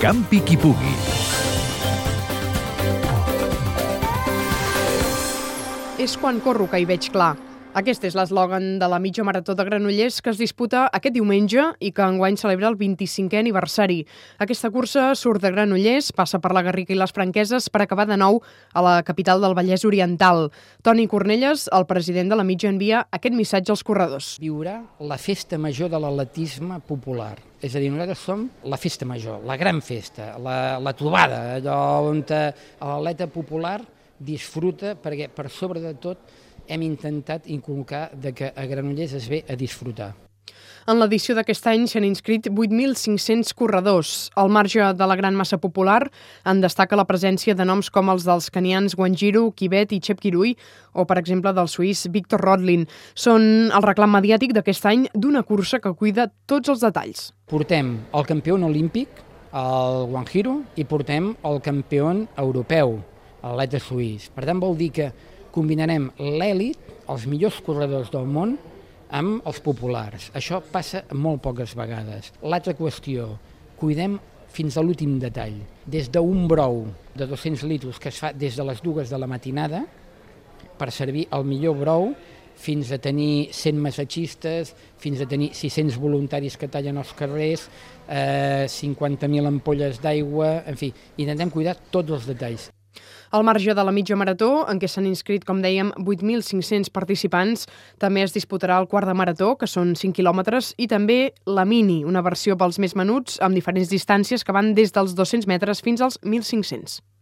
Campi qui pugui. És quan corro que hi veig clar. Aquest és l'eslògan de la mitja marató de Granollers que es disputa aquest diumenge i que enguany celebra el 25è aniversari. Aquesta cursa surt de Granollers, passa per la Garriga i les Franqueses per acabar de nou a la capital del Vallès Oriental. Toni Cornelles, el president de la mitja, envia aquest missatge als corredors. Viurà la festa major de l'atletisme popular. És a dir, nosaltres som la festa major, la gran festa, la, la trobada, allò on l'atleta popular disfruta, perquè per sobre de tot hem intentat inculcar de que a Granollers es ve a disfrutar. En l'edició d'aquest any s'han inscrit 8.500 corredors. Al marge de la gran massa popular en destaca la presència de noms com els dels canians Guangiru, Kibet i Chep Kirui o, per exemple, del suís Victor Rodlin. Són el reclam mediàtic d'aquest any d'una cursa que cuida tots els detalls. Portem el campió olímpic, el Guanjiru, i portem el campió europeu, l'atleta suís. Per tant, vol dir que combinarem l'èlit, els millors corredors del món, amb els populars. Això passa molt poques vegades. L'altra qüestió, cuidem fins a l'últim detall. Des d'un brou de 200 litres que es fa des de les dues de la matinada per servir el millor brou fins a tenir 100 massatgistes, fins a tenir 600 voluntaris que tallen els carrers, eh, 50.000 ampolles d'aigua, en fi, intentem cuidar tots els detalls. Al marge de la mitja marató, en què s'han inscrit, com dèiem, 8.500 participants, també es disputarà el quart de marató, que són 5 quilòmetres, i també la mini, una versió pels més menuts, amb diferents distàncies que van des dels 200 metres fins als 1.500.